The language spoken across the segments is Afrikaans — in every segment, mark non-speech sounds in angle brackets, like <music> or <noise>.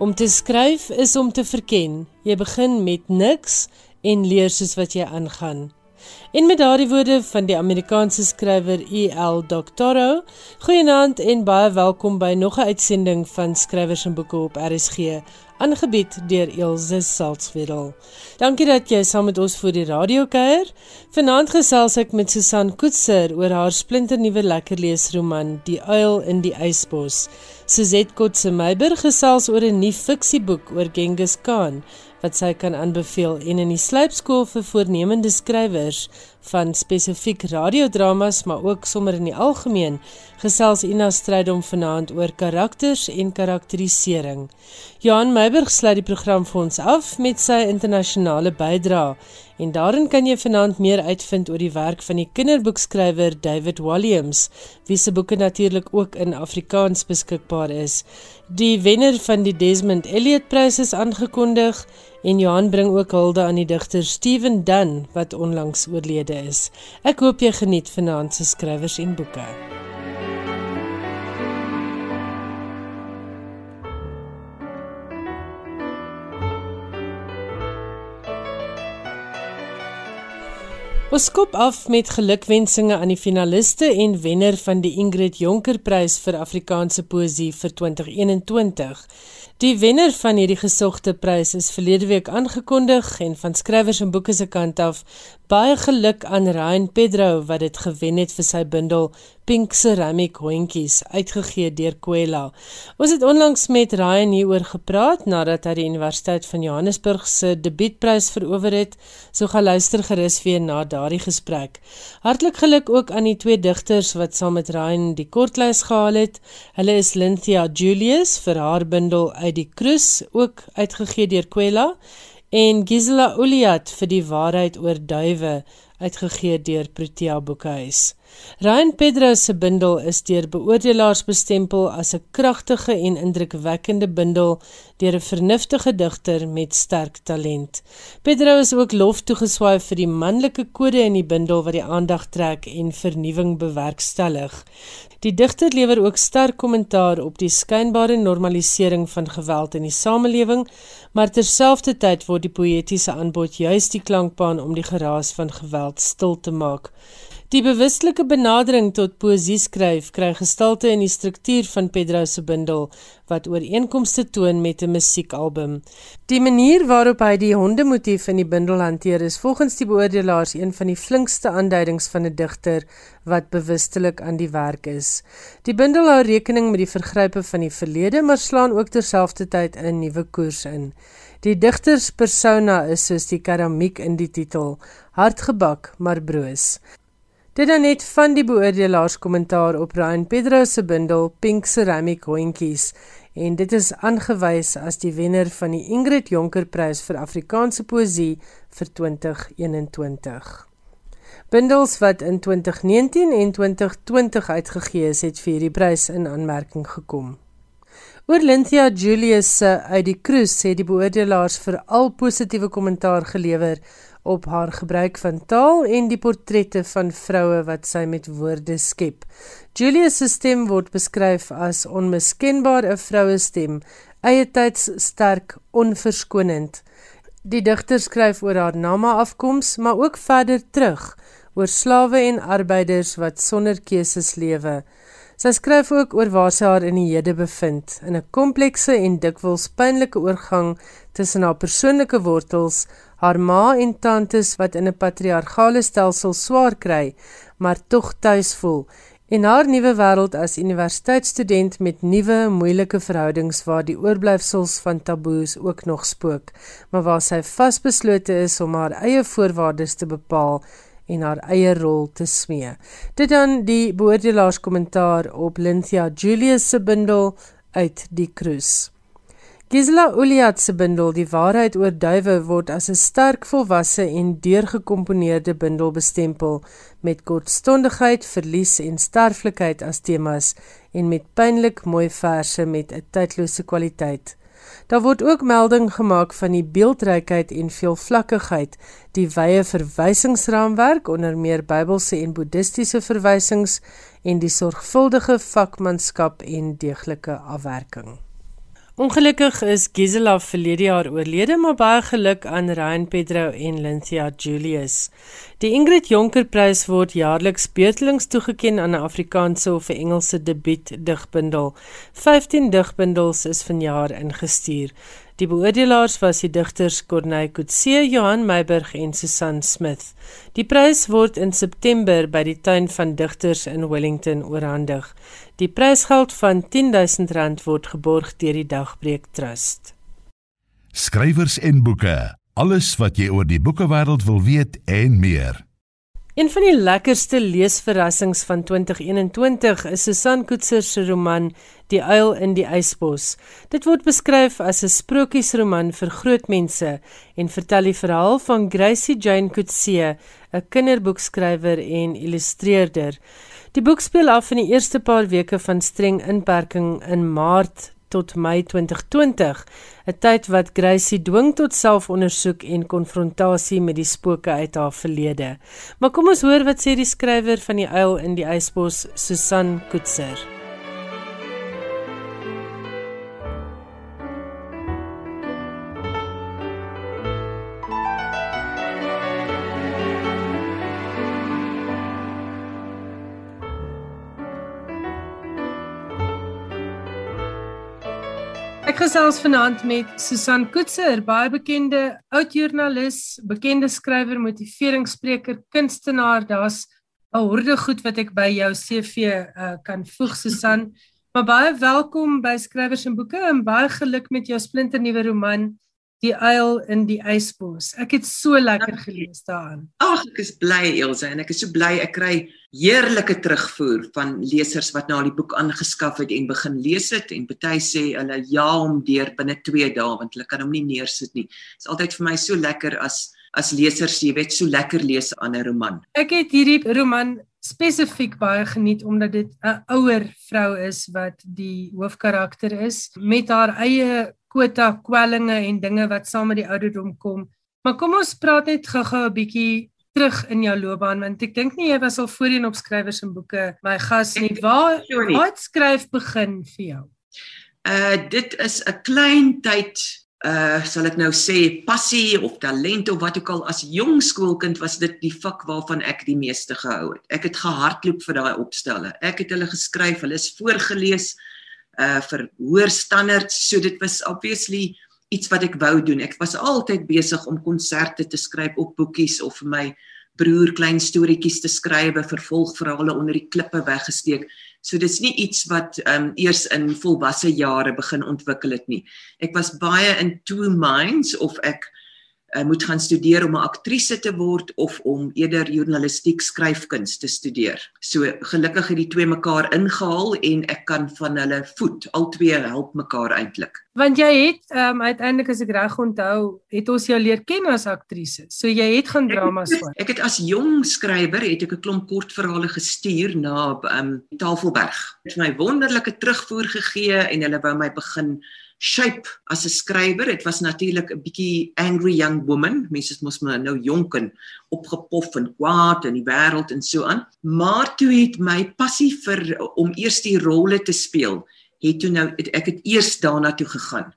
Om te skryf is om te verken. Jy begin met niks en leer soos wat jy aangaan. En met daardie woorde van die Amerikaanse skrywer E.L. Doctorow, goeienaand en baie welkom by nog 'n uitsending van Skrywers en Boeke op RSG aangebied deur Elsje Salzwetel. Dankie dat jy saam met ons vir die radio kuier. Vanaand gesels ek met Susan Koetser oor haar splinternuwe lekker leesroman Die Uil in die Ysbos. Suzette Kotse Meiber gesels oor 'n nuwe fiksieboek oor Genghis Khan wat sy kan aanbeveel en in die slypskool vir voornemende skrywers van spesifiek radiodramas maar ook sommer in die algemeen gesels Ina Strydom vanaand oor karakters en karakterisering. Johan Meiberg sluit die program vir ons af met sy internasionale bydrae en daarin kan jy vanaand meer uitvind oor die werk van die kinderboekskrywer David Walliams, wie se boeke natuurlik ook in Afrikaans beskikbaar is. Die wenner van die Desmond Elliot Prys is aangekondig en Johan bring ook hulde aan die digter Steven Dunn wat onlangs oorlede is. Ek hoop jy geniet vanaand se skrywers en boeke. Ons skop af met gelukwensinge aan die finaliste en wenner van die Ingrid Jonker Prys vir Afrikaanse poësie vir 2021. Die wenner van hierdie gesogte prys is verlede week aangekondig en van skrywers en boeke se kant af baie geluk aan Ryan Pedro wat dit gewen het vir sy bundel Pink Ceramic Hondjies uitgegee deur Kwela. Ons het onlangs met Ryan hieroor gepraat nadat hy die Universiteit van Johannesburg se debuutprys verower het. So gaan luister gerus weer na daardie gesprek. Hartlik geluk ook aan die twee digters wat saam met Ryan die kortlys gehaal het. Hulle is Lynthia Julius vir haar bundel uit die Krus ook uitgegee deur Kwela en Gisela Uliat vir die waarheid oor duwe uitgegee deur Protea Boekhuis. Ryan Pedro se bundel is deur beoordelaars bestempel as 'n kragtige en indrukwekkende bundel deur 'n vernuftige digter met sterk talent. Pedro is ook lof toegeswaai vir die manlike kode in die bundel wat die aandag trek en vernuwing bewerkstellig. Die digter lewer ook sterk kommentaar op die skynbare normalisering van geweld in die samelewing, maar terselfdertyd word die poëtiese aanbod juis die klankbaan om die geraas van geweld stil te maak. Die bewustelike benadering tot poësie skryf kry gestalte in die struktuur van Pedro se bundel wat ooreenkomste toon met 'n musiekalbum. Die manier waarop hy die hondemotief in die bundel hanteer is volgens die beoordelaars een van die flinkste aanduidings van 'n digter wat bewustelik aan die werk is. Die bundel hou rekening met die vergrype van die verlede, maar slaan ook terselfdertyd 'n nuwe koers in. Die digters persona is soos die keramiek in die titel, hartgebak maar broos. Dit dan net van die beoordelaars kommentaar op Ryan Pedro se bundel Pink Ceramic Hondjies en dit is aangewys as die wenner van die Ingrid Jonker Prys vir Afrikaanse poësie vir 2021. Bundels wat in 2019 en 2020 uitgegee is, het vir hierdie prys in aanmerking gekom. Oor Lynthia Julius se uit die Kruis het die beoordelaars vir al positiewe kommentaar gelewer op haar gebruik van taal en die portrette van vroue wat sy met woorde skep. Julia se stem word beskryf as onmiskenbaar 'n vroue stem, eie tyds sterk, onverskonend. Die digter skryf oor haar nama afkoms, maar ook verder terug oor slawe en arbeiders wat sonder keuses lewe. Sy skryf ook oor waar sy haar in die hede bevind, in 'n komplekse en dikwels pynlike oorgang tussen haar persoonlike wortels, haar ma en tantes wat in 'n patriargale stelsel swaar kry, maar tog tuis voel, en haar nuwe wêreld as universiteitsstudent met nuwe moeilike verhoudings waar die oorblyfsels van taboes ook nog spook, maar waar sy vasbeslote is om haar eie voorwaardes te bepaal en haar eie rol te smee. Dit dan die beoordelaars kommentaar op Lynthia Julius se bundel uit die Kruis. Gisela Uliat se bundel Die waarheid oor duwe word as 'n sterk volwasse en deurgekomponeerde bundel bestempel met kortstondigheid, verlies en sterflikheid as temas en met pynlik mooi verse met 'n tydlose kwaliteit. Daar word ook melding gemaak van die beeldrykheid en veelvlakkigheid, die wye verwysingsraamwerk onder meer Bybelse en Boeddhistiese verwysings en die sorgvuldige vakmanskap en deeglike afwerking. Ongelukkig is Gisela verlede jaar oorlede, maar baie geluk aan Ryan Pedro en Lynthia Julius. Die Ingrid Jonker Prys word jaarliks beurtelings toegekend aan 'n Afrikaanse of 'n Engelse debuut digbundel. 15 digbundels is vanjaar ingestuur. Die beoordelaars was die digters Corneille Coetzee, Johan Meiburg en Susan Smith. Die prys word in September by die Tuin van Digters in Wellington oorhandig. Die prysgeld van R10000 word geborg deur die Dagbreek Trust. Skrywers en boeke. Alles wat jy oor die boekewêreld wil weet en meer. Een van die lekkerste leesverrassings van 2021 is Susan Koetser se roman Die uil in die ysbos. Dit word beskryf as 'n sprokiesroman vir groot mense en vertel die verhaal van Gracie Jane Coetzee, 'n kinderboekskrywer en illustreerder. Die boek speel af in die eerste paar weke van streng inperking in Maart tot Mei 2020, 'n tyd wat Gracie dwing tot selfondersoek en konfrontasie met die spooke uit haar verlede. Maar kom ons hoor wat sê die skrywer van die uil in die ysbos, Susan Koetser. Gesels vanaand met Susan Koetser, baie bekende oud-joernalis, bekende skrywer, motiveringsspreker, kunstenaar. Daar's 'n horde goed wat ek by jou CV uh, kan voeg, Susan. Maar baie welkom by Skrywers en Boeke en baie geluk met jou splinternuwe roman Die uil in die ysbos. Ek het so lekker gelees daarin. Ag, ek is bly Elsje en ek is so bly ek kry heerlike terugvoer van lesers wat nou al die boek aangeskaf het en begin lees het en party sê hulle ja om deur binne 2 dae want hulle kan hom nie neersit nie. Dit is altyd vir my so lekker as as lesers jy weet so lekker lees aan 'n roman. Ek het hierdie roman spesifiek baie geniet omdat dit 'n ouer vrou is wat die hoofkarakter is met haar eie kwota kwellinge en dinge wat saam met die ouderdom kom. Maar kom ons praat net gou-gou 'n bietjie terug in jou loopbaan want ek dink nie jy was al voorheen op skrywers en boeke my gas nie. Waar wat skryf begin vir jou? Uh dit is 'n klein tyd uh sal ek nou sê passie of talent of wat ook al as jong skoolkind was dit die vak waarvan ek die meeste gehou het. Ek het gehardloop vir daai opstelle. Ek het hulle geskryf, hulle is voorgeles uh vir hoër standaards so dit was obviously iets wat ek wou doen. Ek was altyd besig om konserte te skryf op boekies of vir my broer klein storieetjies te skryf vervolgverhale onder die klippe weggesteek. So dit's nie iets wat um eers in volwasse jare begin ontwikkel het nie. Ek was baie in two minds of ek uh, moet gaan studeer om 'n aktrise te word of om eerder journalistiek skryfkuns te studeer. So gelukkig het die twee mekaar ingehaal en ek kan van hulle voet. Al twee help mekaar eintlik. Want jy het um, uiteindelik as ek reg onthou, het ons jou leer ken as aktrise. So jy het gaan dramas voor. Ek het as jong skrywer het ek 'n klomp kortverhale gestuur na um, Tafelberg. Het my wonderlike terugvoer gegee en hulle wou my begin shape as 'n skrywer. Dit was natuurlik 'n bietjie angry young woman. Mense mos maar nou jonk en opgepof en kwaad in die wêreld en so aan. Maar toe het my passie vir om eers die rolle te speel, het toe nou het, ek het eers daarna toe gegaan.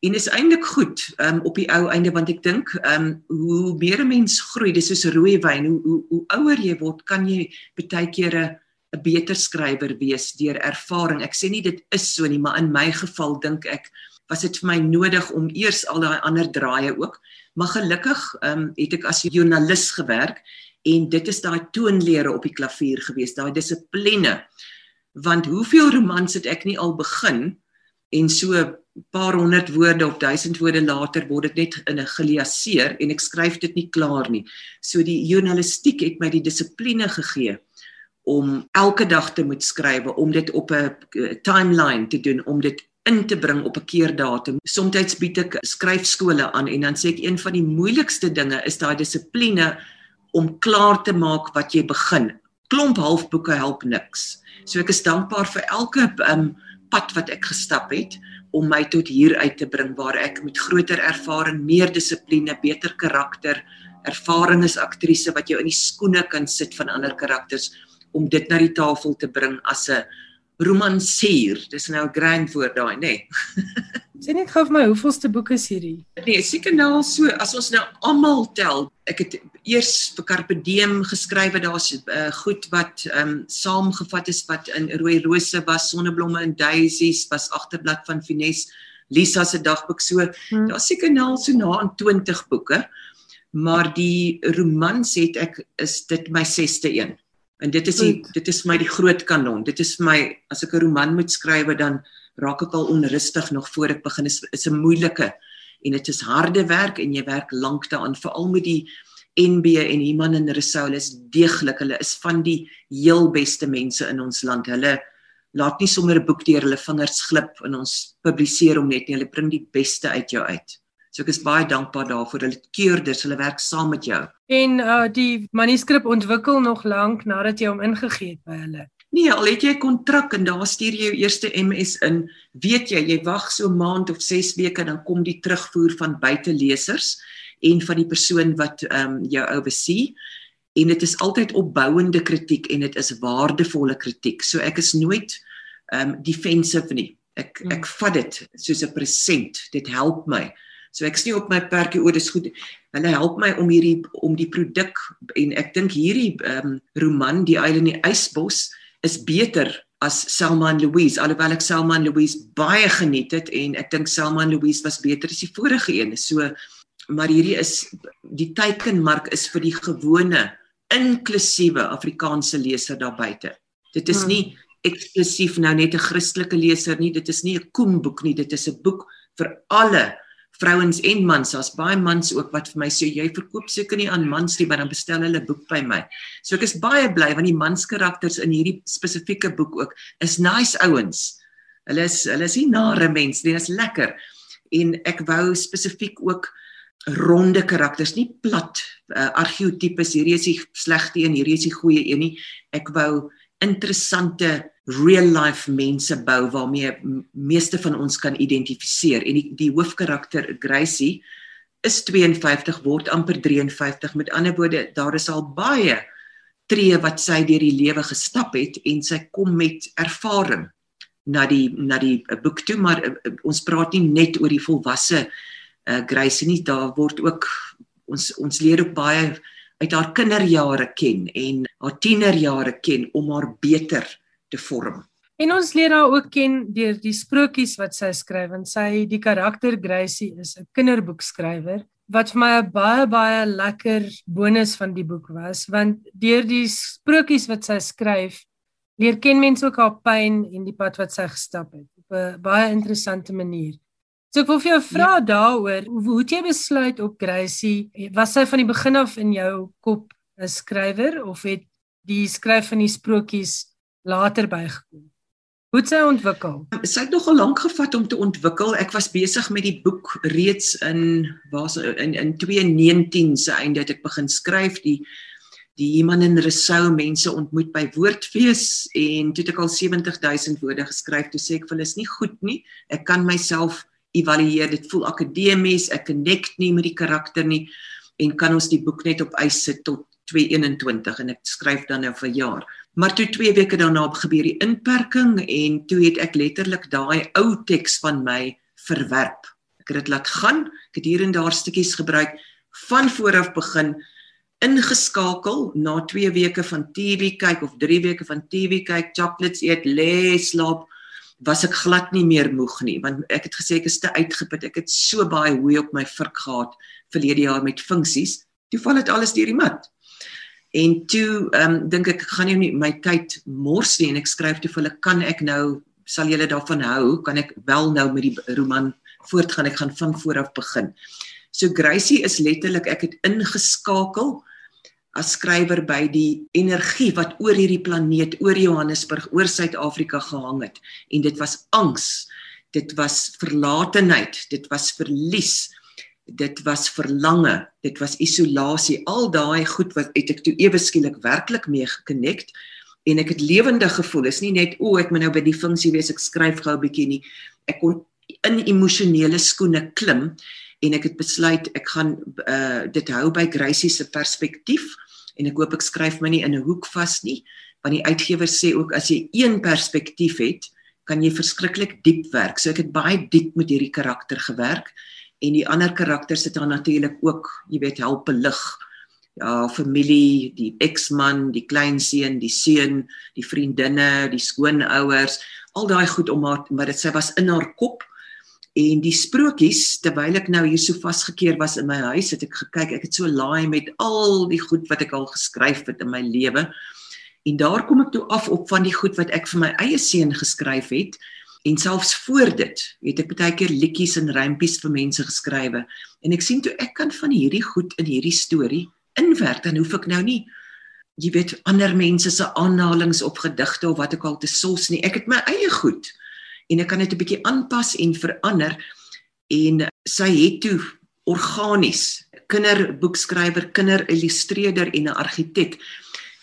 En is eintlik goed um, op die ou einde want ek dink um, hoe meer 'n mens groei, dis soos rooi wyn, hoe hoe, hoe ouer jy word, kan jy baie kere 'n beter skrywer wees deur ervaring. Ek sê nie dit is so nie, maar in my geval dink ek was dit vir my nodig om eers al daai ander draaie ook. Maar gelukkig ehm um, het ek as joernalis gewerk en dit is daai toonlere op die klavier gewees, daai dissipline. Want hoeveel romans het ek nie al begin en so 'n paar honderd woorde of duisend woorde later word dit net in 'n geliaseer en ek skryf dit nie klaar nie. So die journalistiek het my die dissipline gegee om elke dag te moet skryf, om dit op 'n eh, timeline te doen, om dit in te bring op 'n keerdatum. Somstyds bied ek skryfskole aan en dan sê ek een van die moeilikste dinge is daai dissipline om klaar te maak wat jy begin. Klomp halfboeke help niks. So ek is dankbaar vir elke um, pad wat ek gestap het om my tot hier uit te bring waar ek met groter ervaring, meer dissipline, beter karakter, ervaring as aktrise wat jou in die skoene kan sit van ander karakters om dit na die tafel te bring as 'n romansier. Dis nou 'n grand woord daai, nê? Nee. <laughs> Sê net gou vir my, hoeveelste boek is hierdie? Nee, seker nou al so as ons nou almal tel. Ek het eers vir Carpe Diem geskryf wat daar's uh, goed wat ehm um, saamgevat is wat in Rooi Rose was, Sonneblomme en Daisies was agterblad van Finesse Lisa se dagboek so. Hmm. Daar's seker nou al so na aan 20 boeke. Maar die romans het ek is dit my 6ste een. En dit is die, dit is my die groot kanon. Dit is my as ek 'n roman moet skryf dan raak ek al onrustig nog voor ek begin. Is is 'n moeilike en dit is harde werk en jy werk lank daaraan veral met die NB en Iman en Rasoul is deeglik. Hulle is van die heel beste mense in ons land. Hulle laat nie sommer 'n boek deur hulle vingers glip en ons publiseer hom net nie. Hulle bring die beste uit jou uit. So ek is baie dankbaar daarvoor. Hulle keurders, hulle werk saam met jou. En uh die manuskrip ontwikkel nog lank nadat jy hom ingegee het by hulle. Nee, al het jy 'n kontrak en daar stuur jy jou eerste MS in, weet jy, jy wag so 'n maand of 6 weke dan kom die terugvoer van buitelesers en van die persoon wat ehm um, jou oversee en dit is altyd opbouende kritiek en dit is waardevolle kritiek. So ek is nooit ehm um, defensive nie. Ek hmm. ek vat dit soos 'n present. Dit help my. So ek sien op my perkie oor dis goed. Hulle help my om hierdie om die produk en ek dink hierdie ehm um, roman die Eile in die ysbos is beter as Selma en Louise alhoewel ek Selma en Louise baie geniet het en ek dink Selma en Louise was beter as die vorige een so maar hierdie is die teikenmark is vir die gewone inklusiewe Afrikaanse leser daar buite dit is hmm. nie eksklusief nou net 'n Christelike leser nie dit is nie 'n koemboek nie dit is 'n boek vir alle vrouens en mans, daar's baie mans ook wat vir my sê jy verkoop seker nie aan mans nie, maar dan bestel hulle boek by my. So ek is baie bly want die manskarakters in hierdie spesifieke boek ook is nice ouens. Hulle is hulle is nie nare mense nie, dit is lekker. En ek wou spesifiek ook ronde karakters, nie plat uh, argeotipes, hierdie is die slegte een, hierdie is die goeie een nie. Ek wou interessante real life mense bou waarmee meeste van ons kan identifiseer. En die, die hoofkarakter Gracie is 52 word amper 53 met ander woorde daar is al baie tree wat sy deur die lewe gestap het en sy kom met ervaring na die na die boek toe maar uh, ons praat nie net oor die volwasse uh, Gracie nie. Daar word ook ons ons leer ook baie uit haar kinderjare ken en haar tienerjare ken om haar beter te vorm. En ons leer haar ook ken deur die sprokies wat sy skryf en sy die karakter Gracie is 'n kinderboekskrywer wat vir my 'n baie baie lekker bonus van die boek was want deur die sprokies wat sy skryf leer ken mense ook haar pyn en die pad wat sy gestap het op 'n baie interessante manier. So ek wil vir jou vra ja. daaroor, hoe, het jy besluit op Gracie? Was sy van die begin af in jou kop 'n skrywer of het die skryf van die sprokies later bygekom? Hoe het sy ontwikkel? Sy het nogal lank gevat om te ontwikkel. Ek was besig met die boek reeds in waar in in 2019 se einde het ek begin skryf die die iemand in Resou mense ontmoet by Woordfees en toe het ek al 70000 woorde geskryf. Toe sê ek vir hulle is nie goed nie. Ek kan myself evalueer. Dit voel akademies. Ek connect nie met die karakter nie en kan ons die boek net op ys sit tot 2021 en ek skryf dan nou vir jaar. Maar toe 2 weke daarna gebeur die inperking en toe het ek letterlik daai ou teks van my verwerp. Ek het dit laat gaan. Ek het hier en daar stukkies gebruik van vooraf begin ingeskakel na 2 weke van TV kyk of 3 weke van TV kyk, chocolates eet, lê, slaap was ek glad nie meer moeg nie want ek het gesê ek is te uitgeput. Ek het so baie hoe op my vurk gehad verlede jaar met funksies. Toe val dit alles deur die mat. En toe ehm um, dink ek ek gaan nie my tyd mors nie en ek skryf toe vir hulle kan ek nou sal julle daarvan hou kan ek wel nou met die roman voortgaan ek gaan van voor af begin. So Gracie is letterlik ek het ingeskakel as skrywer by die energie wat oor hierdie planeet, oor Johannesburg, oor Suid-Afrika gehang het en dit was angs. Dit was verlatenheid, dit was verlies dit was verlange, dit was isolasie, al daai goed wat het ek toe ewe skielik werklik mee gekonnekt en ek het lewendig gevoel. Dis nie net o, ek moet nou by die funksie wees, ek skryf gou 'n bietjie nie. Ek kon in emosionele skoene klim en ek het besluit ek gaan uh dit hou by Gracie se perspektief en ek hoop ek skryf my nie in 'n hoek vas nie want die uitgewer sê ook as jy een perspektief het kan jy verskriklik diep werk. So ek het baie diep met hierdie karakter gewerk en die ander karakters het dan natuurlik ook, jy weet, help lig. Ja, familie, die eksman, die kleinseun, die seun, die vriendinne, die skoonouers, al daai goed om haar maar dit sy was in haar kop en die sprokies terwyl ek nou hier so vasgekeer was in my huis het ek gekyk ek het so laai met al die goed wat ek al geskryf het in my lewe. En daar kom ek toe af op van die goed wat ek vir my eie seun geskryf het en selfs voor dit het ek baie keer liedjies en rympies vir mense geskrywe en ek sien toe ek kan van hierdie goed in hierdie storie inwerk dan hoef ek nou nie jy weet ander mense se aanhalinge op gedigte of wat ook al te sos nie. Ek het my eie goed en ek kan dit 'n bietjie aanpas en verander en sy het toe organies kinderboekskrywer kinderillustreerder en 'n argitek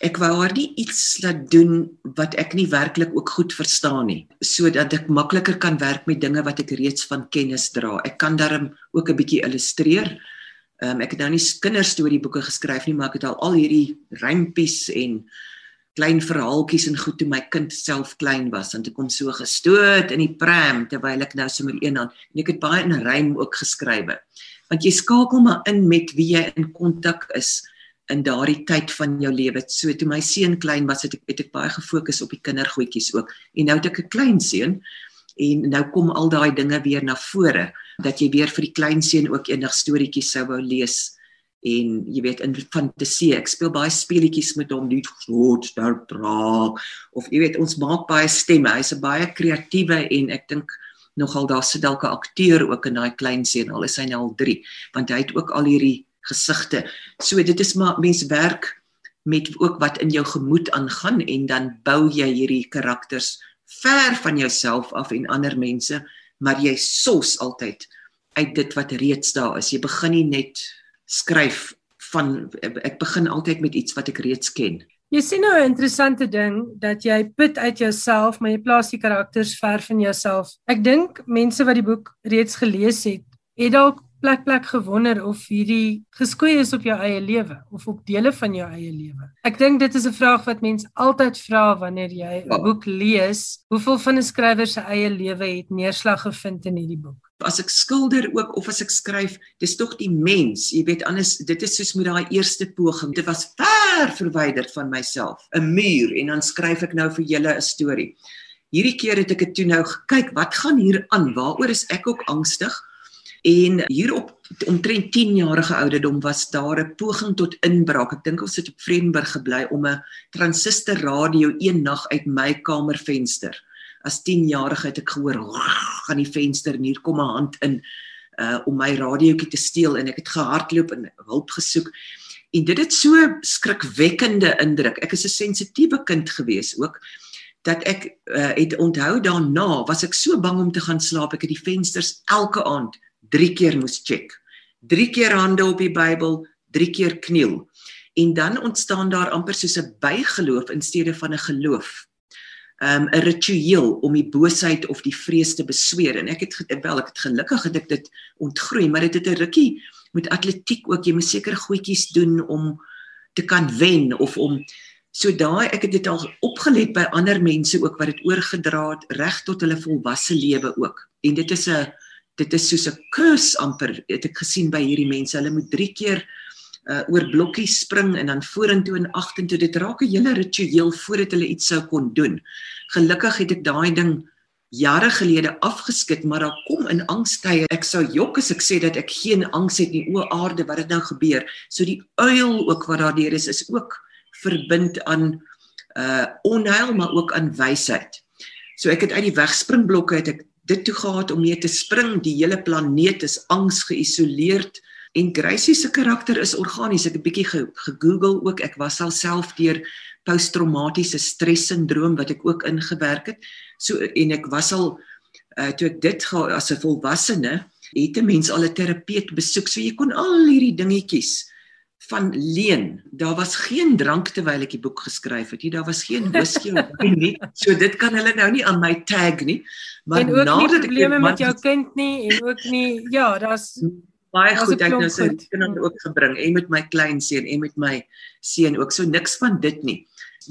ek wou haar nie iets laat doen wat ek nie werklik ook goed verstaan nie sodat ek makliker kan werk met dinge wat ek reeds van kennis dra. Ek kan daarom ook 'n bietjie illustreer. Um, ek het nou nie kinderstorieboeke geskryf nie maar ek het al al hierdie rympies en klein verhaaltjies en goed toe my kind self klein was en toe kom so gestoot in die pram terwyl ek nou sommer een aan en ek het baie in rym ook geskrywe want jy skakel maar in met wie jy in kontak is in daardie tyd van jou lewe. So toe my seun klein was, het ek het ek baie gefokus op die kindergoedjies ook. En nou het ek 'n klein seun en nou kom al daai dinge weer na vore dat jy weer vir die klein seun ook eendag storieetjies sou wou lees en jy weet in fantasie ek speel baie speletjies met hom die groot daar dra of jy weet ons maak baie stemme hy's 'n baie kreatiewe en ek dink nogal daar sit dalk 'n akteur ook in daai klein seun al is hy nou al 3 want hy het ook al hierdie gesigte. So dit is maar mens werk met ook wat in jou gemoed aangaan en dan bou jy hierdie karakters ver van jouself af en ander mense, maar jy sos altyd uit dit wat reeds daar is. Jy begin nie net skryf van ek begin altyd met iets wat ek reeds ken. Jy sien nou 'n interessante ding dat jy put uit jouself, maar jy plaas die karakters ver van jouself. Ek dink mense wat die boek reeds gelees het, het dalk plek plek gewonder of hierdie geskoei is op jou eie lewe of op dele van jou eie lewe. Ek dink dit is 'n vraag wat mens altyd vra wanneer jy 'n ja. boek lees. Hoeveel van 'n skrywer se eie lewe het neerslag gevind in hierdie boek? As ek skilder ook of as ek skryf, dis tog die mens. Jy weet anders dit is soos met daai eerste poging. Dit was ver verwyderd van myself. 'n Muur en dan skryf ek nou vir julle 'n storie. Hierdie keer het ek dit toe nou gekyk, wat gaan hier aan? Waaroor is ek ook angstig? En hier op omtrent 10 jarige ouderdom was daar 'n poging tot inbraak. Ek dink ons het op Vredenburg gebly om 'n transistor radio een nag uit my kamervenster. As 10 jarige het ek gehoor gaan die venster en hier kom 'n hand in uh om my radiootjie te steel en ek het gehardloop en hulp gesoek. En dit het so skrikwekkende indruk. Ek is 'n sensitiewe kind gewees ook dat ek uh, het onthou daarna was ek so bang om te gaan slaap. Ek het die vensters elke aand 3 keer moes check. 3 keer hande op die Bybel, 3 keer kniel. En dan ontstaan daar amper soos 'n bygeloof in steede van 'n geloof. Um 'n ritueel om die boosheid of die vrees te besweer en ek het wel ek het gelukkig het ek dit ontgroei, maar dit het 'n rukkie met atletiek ook jy moet seker goedjies doen om te kan wen of om so daai ek het dit al opgelet by ander mense ook wat dit oorgedra het reg tot hulle volwasse lewe ook. En dit is 'n dit is soos 'n kus amper het ek gesien by hierdie mense. Hulle moet 3 keer uh, oor blokkies spring en dan vorentoe en agtertoe. Dit raak 'n hele ritueel voordat hulle iets sou kon doen. Gelukkig het ek daai ding jare gelede afgeskit, maar daar kom in angstye. Ek sou jok as ek sê dat ek geen angs het nie. O aarde, wat het nou gebeur? So die uil ook wat daardeur is is ook verbind aan uh onheil maar ook aan wysheid. So ek het uit die wegspringblokke het ek dit toe gehad om mee te spring. Die hele planeet is angs geïsoleerd en Gracie se karakter is organies. Ek het 'n bietjie gegoogel ook. Ek was alself deur posttraumatiese stressindroom wat ek ook ingewerk het. So en ek was al uh, toe ek dit as 'n volwassene het 'n mens al 'n terapeut besoek. So jy kon al hierdie dingetjies van leen. Daar was geen drank terwyl ek die boek geskryf het nie. Daar was geen whisky of nie. So dit kan hulle nou nie aan my tag nie. Maar en ook nie probleme met jou kind nie en ook nie ja, daar's baie goed ek nou sy kinders ook gebring en met my klein seun en met my seun ook. So niks van dit nie.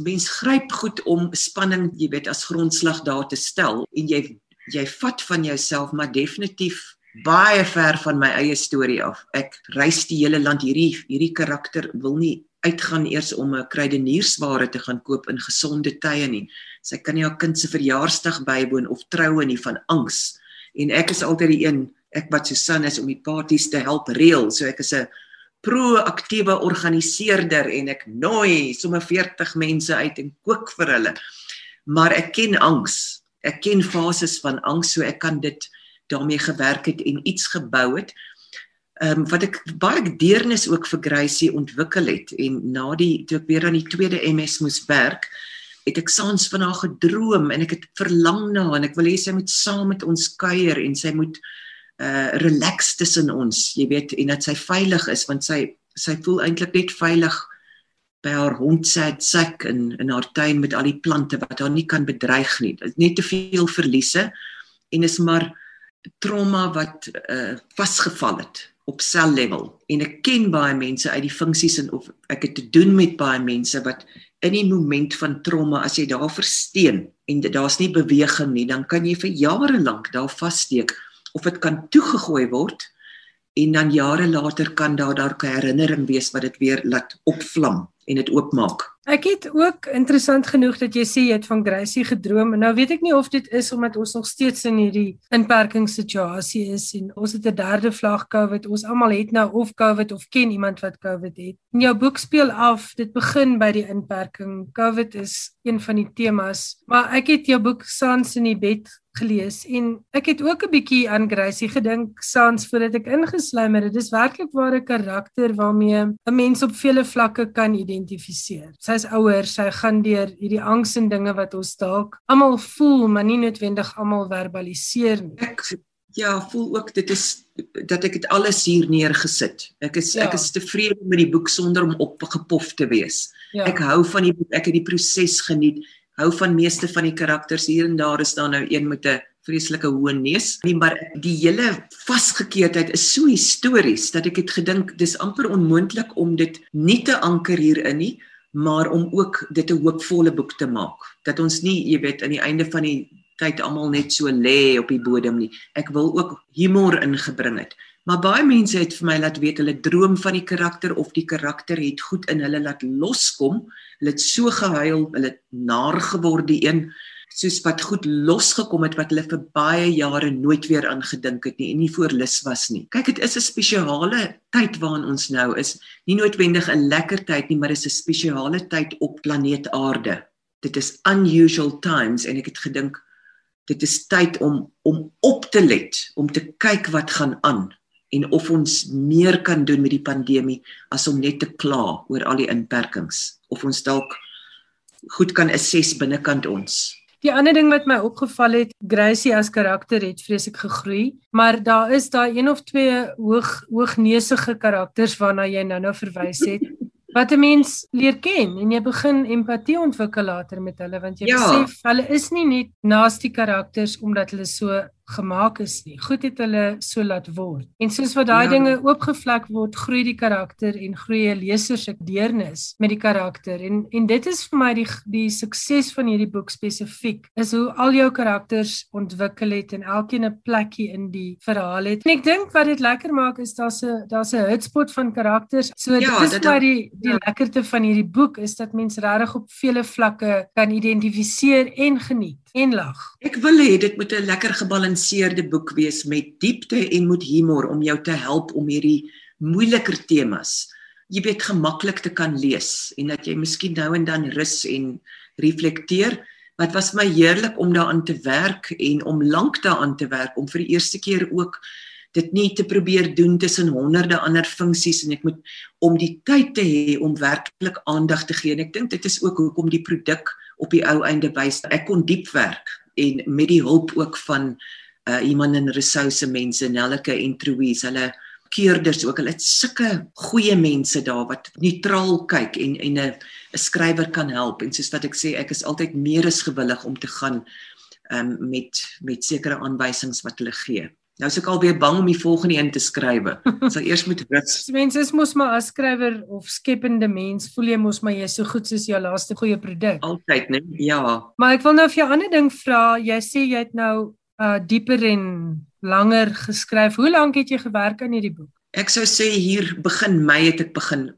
Mens gryp goed om spanning, jy weet, as grondslag daar te stel en jy jy vat van jouself maar definitief baie ver van my eie storie af. Ek reis die hele land hierdie hierdie karakter wil nie uitgaan eers om 'n kruideniersware te gaan koop in gesonde tye nie. Sy kan nie haar kind se verjaarsdag bywoon of troue nie van angs. En ek is altyd die een ek wat Susan is om die partytjies te help reël. So ek is 'n proaktiewe organiseerder en ek nooi sommer 40 mense uit en kook vir hulle. Maar ek ken angs. Ek ken fases van angs, so ek kan dit daarmee gewerk het en iets gebou het. Ehm um, wat ek baie deernis ook vir Gracie ontwikkel het en na die toe ek weer aan die tweede MS moes werk, het ek saans van haar gedroom en ek het verlang na en ek wil hê sy moet saam met ons kuier en sy moet uh relax tussen ons, jy weet, en dat sy veilig is want sy sy voel eintlik net veilig by haar hond se sak in in haar tuin met al die plante wat haar nie kan bedreig nie. Net te veel verliese en is maar trauma wat uh vasgevall het op sellevel. En ek ken baie mense uit die funksies en of ek het te doen met baie mense wat in die moment van trauma as jy daar versteen en daar's nie beweging nie, dan kan jy vir jare lank daar vassteek of dit kan toegegooi word en dan jare later kan daar daar 'n herinnering wees wat dit weer laat opvlam en dit oopmaak. Ek het ook interessant genoeg dat jy sê jy het van Gracie gedroom. Nou weet ek nie of dit is omdat ons nog steeds in hierdie inperkingssituasie is en ons het 'n derde vlag COVID. Ons almal het nou of COVID of ken iemand wat COVID het. In jou boek speel af, dit begin by die inperking. COVID is een van die temas, maar ek het jou boek Sans in die bed gelees en ek het ook 'n bietjie aan Gracie gedink sans voordat ek ingesluim het. Dit is werklik ware karakter waarmee 'n mens op vele vlakke kan identifiseer. Sy's ouer, sy gaan deur hierdie angs en dinge wat ons dalk almal voel, maar nie noodwendig almal verbaliseer nie. Ek ja, voel ook dit is dat ek dit alles hier neergesit. Ek is ja. ek is tevrede met die boek sonder om opgepof te wees. Ja. Ek hou van die boek, ek het die proses geniet hou van meeste van die karakters hier en daar is daar nou een met 'n vreeslike hoë neus. Nie maar die hele vasgekeerdheid is so histories dat ek het gedink dis amper onmoontlik om dit nie te anker hierin nie, maar om ook dit 'n hoopvolle boek te maak. Dat ons nie, jy weet, aan die einde van die tyd almal net so lê op die bodem nie. Ek wil ook humor ingebring het. Maar baie mense het vir my laat weet hulle droom van die karakter of die karakter het goed in hulle laat loskom. Hulle het so gehuil, hulle het naar geword die een soos wat goed losgekom het wat hulle vir baie jare nooit weer aan gedink het nie en nie voorlus was nie. Kyk, dit is 'n spesiale tyd waarin ons nou is. Nie noodwendig 'n lekker tyd nie, maar dit is 'n spesiale tyd op planeet Aarde. Dit is unusual times en ek het gedink dit is tyd om om op te let, om te kyk wat gaan aan en of ons meer kan doen met die pandemie as om net te kla oor al die inperkings of ons dalk goed kan assess binnekant ons. Die ander ding wat my opgeval het, Gracie as karakter het vreeslik gegroei, maar daar is daai een of twee hoog hoogneusige karakters waarna jy nou-nou verwys het. <laughs> Wat 'n mens leer ken en jy begin empatie ontwikkel later met hulle want jy ja. besef hulle is nie net naastie karakters omdat hulle so gemaak is nie. Goed het hulle so laat word. En soos wat daai ja. dinge oopgevlek word, groei die karakter en groei 'n leser se deernis met die karakter. En en dit is vir my die die sukses van hierdie boek spesifiek is hoe al jou karakters ontwikkel het en elkeen 'n plekkie in die verhaal het. En ek dink wat dit lekker maak is daar's 'n daar's 'n hotspot van karakters. So ja, dit is maar die die ja. lekkerte van hierdie boek is dat mense regtig op vele vlakke kan identifiseer en geniet en lag. Ek wil hê dit moet 'n lekker gebalanseerde boek wees met diepte en met humor om jou te help om hierdie moeiliker temas jy weet gemaklik te kan lees en dat jy miskien nou en dan rus en reflekteer. Wat was my heerlik om daaraan te werk en om lank daaraan te werk om vir die eerste keer ook dit nie te probeer doen tussen honderde ander funksies en ek moet om die tyd te hê om werklik aandag te gee. En ek dink dit is ook hoekom die produk op die ou einde wys ek kon diep werk en met die hulp ook van uh, iemand in resouse mense Nelleke en Truies hulle keerders ook. Hulle het sulke goeie mense daar wat neutraal kyk en en 'n 'n skrywer kan help. En soos wat ek sê ek is altyd meer as gewillig om te gaan um, met met sekere aanwysings wat hulle gee Nou is ek al weer bang om die volgende een te skryf. <laughs> Sal eers moet rus. Mense is mos maar as skrywer of skepende mens, voel jy mos maar jy so goed soos jou laaste goeie produk. Altyd, né? Ja. Maar ek wil nou vir jou 'n ander ding vra. Jy sê jy het nou uh dieper en langer geskryf. Hoe lank het jy gewerk aan hierdie boek? Ek sou sê hier begin Mei het ek begin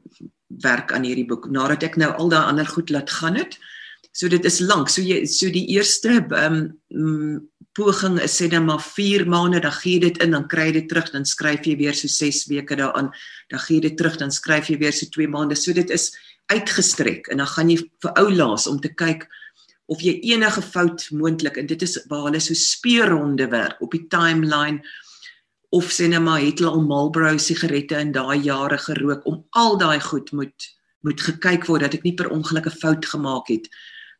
werk aan hierdie boek nadat ek nou al daai ander goed laat gaan het. So dit is lank. So jy so die eerste ehm um, poging is sê dan maar 4 maande, dan gee jy dit in, dan kry jy dit terug, dan skryf jy weer so 6 weke daaraan, dan gee jy dit terug, dan skryf jy weer so 2 maande. So dit is uitgestrek en dan gaan jy vir ou laas om te kyk of jy enige fout moontlik en dit is waar hulle so speurronde werk op die timeline of sê net maar het hulle al Marlboro sigarette in daai jare gerook om al daai goed moet moet gekyk word dat ek nie per ongeluk 'n fout gemaak het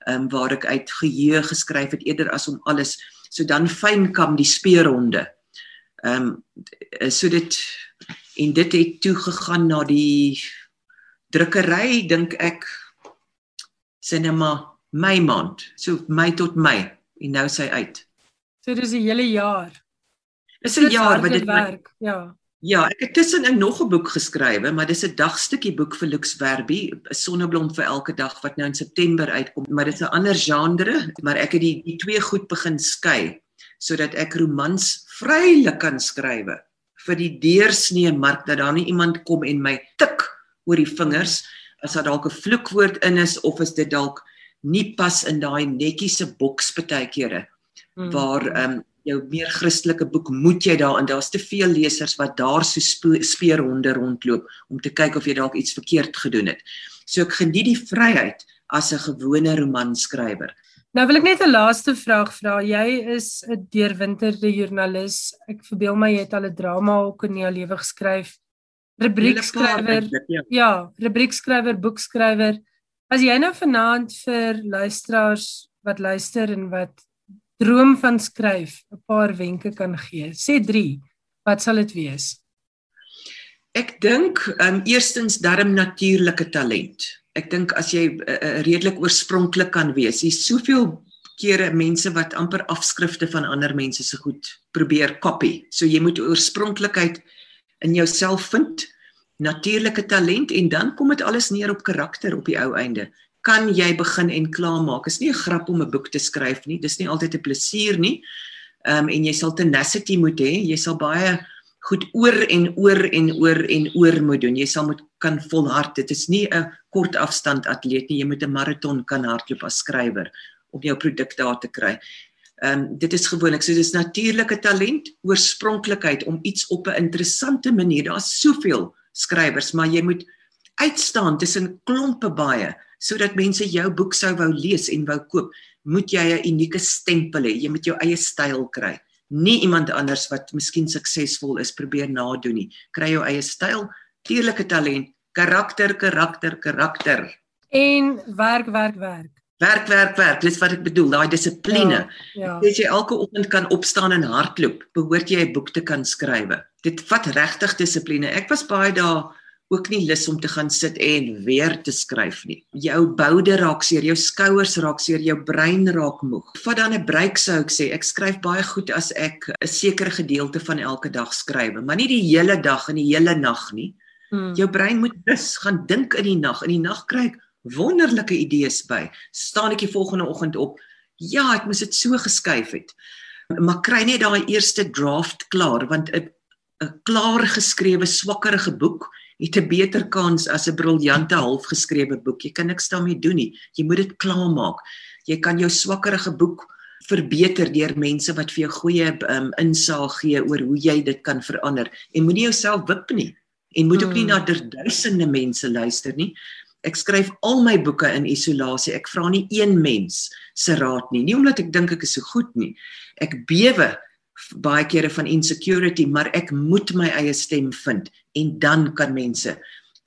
ehm um, waar ek uit geheue geskryf het eerder as om alles so dan fyn kam die speurronde. Ehm um, so dit en dit het toe gegaan na die drukkery dink ek sinema my maand so my tot my en nou sy uit. So dis 'n hele jaar. Dis 'n jaar wat dit werk. Ja. Ja, ek het tussenin nog 'n boek geskrywe, maar dis 'n dagstukkie boek vir Lux Werby, 'n sonneblom vir elke dag wat nou in September uitkom, maar dit is 'n ander genre, maar ek het die die twee goed begin skei sodat ek romans vrylik kan skrywe vir die deursnee mark dat daar nie iemand kom en my tik oor die vingers as daar dalk 'n vloekwoord in is of is dit dalk nie pas in daai netjiese boks baie kere hmm. waar ehm um, jou meer Christelike boek moet jy daarin daar's te veel lesers wat daar so speurhonde rondloop om te kyk of jy dalk iets verkeerd gedoen het. So ek geniet die vryheid as 'n gewone romanskrywer. Nou wil ek net 'n laaste vraag vra. Jy is 'n deurwinterde joernalis. Ek verbeel my jy het al 'n drama ook in jou lewe geskryf. Rubriekskrywer. Ja, ja rubriekskrywer, boekskrywer. As jy nou vanaand vir luisteraars wat luister en wat droom van skryf 'n paar wenke kan gee. Sê 3. Wat sal dit wees? Ek dink um eerstens darm natuurlike talent. Ek dink as jy uh, redelik oorspronklik kan wees. Hier's soveel kere mense wat amper afskrifte van ander mense se goed probeer kopie. So jy moet oorspronklikheid in jouself vind, natuurlike talent en dan kom dit alles neer op karakter op die ou einde kan jy begin en klaar maak. Dit is nie 'n grap om 'n boek te skryf nie. Dis nie altyd 'n plesier nie. Ehm um, en jy sal tenacity moet hê. Jy sal baie goed oor en oor en oor en oor moet doen. Jy sal moet kan volhard. Dit is nie 'n kort afstand atleet nie. Jy moet 'n maraton kan hardloop as skrywer om jou produk daar te kry. Ehm um, dit is gewoonlik so dis natuurlike talent, oorspronklikheid om iets op 'n interessante manier. Daar's soveel skrywers, maar jy moet uitstaan tussen klompe baie sodat mense jou boek sou wou lees en wou koop, moet jy 'n unieke stempel hê. Jy moet jou eie styl kry. Nie iemand anders wat miskien suksesvol is probeer nadoen nie. Kry jou eie styl, tierlike talent, karakter, karakter, karakter. En werk, werk, werk. Werk, werk, werk. Dis wat ek bedoel, daai dissipline. Ja, ja. As jy elke oggend kan opstaan en hardloop, behoort jy 'n boek te kan skryf. Dit vat regtig dissipline. Ek was baie daai ook nie lus om te gaan sit en weer te skryf nie. Jou boude raak seer, jou skouers raak seer, jou brein raak moeg. Vat dan 'n breek sou ek sê. Ek skryf baie goed as ek 'n sekere gedeelte van elke dag skryf, maar nie die hele dag en die hele nag nie. Hmm. Jou brein moet rus, gaan dink in die nag. In die nag kry ek wonderlike idees by. Staan ek die volgende oggend op, ja, ek moes dit so geskuif het. Maar kry net daai eerste draft klaar want 'n 'n klaar geskrewe swakkerige boek het 'n beter kans as 'n briljante halfgeskrewe boek. Jy kan niks daarmee doen nie. Jy moet dit klaarmaak. Jy kan jou swakkerige boek verbeter deur mense wat vir jou goeie um, insaag gee oor hoe jy dit kan verander en moenie jouself wip nie en moet ook nie hmm. na duisende mense luister nie. Ek skryf al my boeke in isolasie. Ek vra nie een mens se raad nie, nie omdat ek dink ek is so goed nie. Ek bewe baie kere van insecurity, maar ek moet my eie stem vind en dan kan mense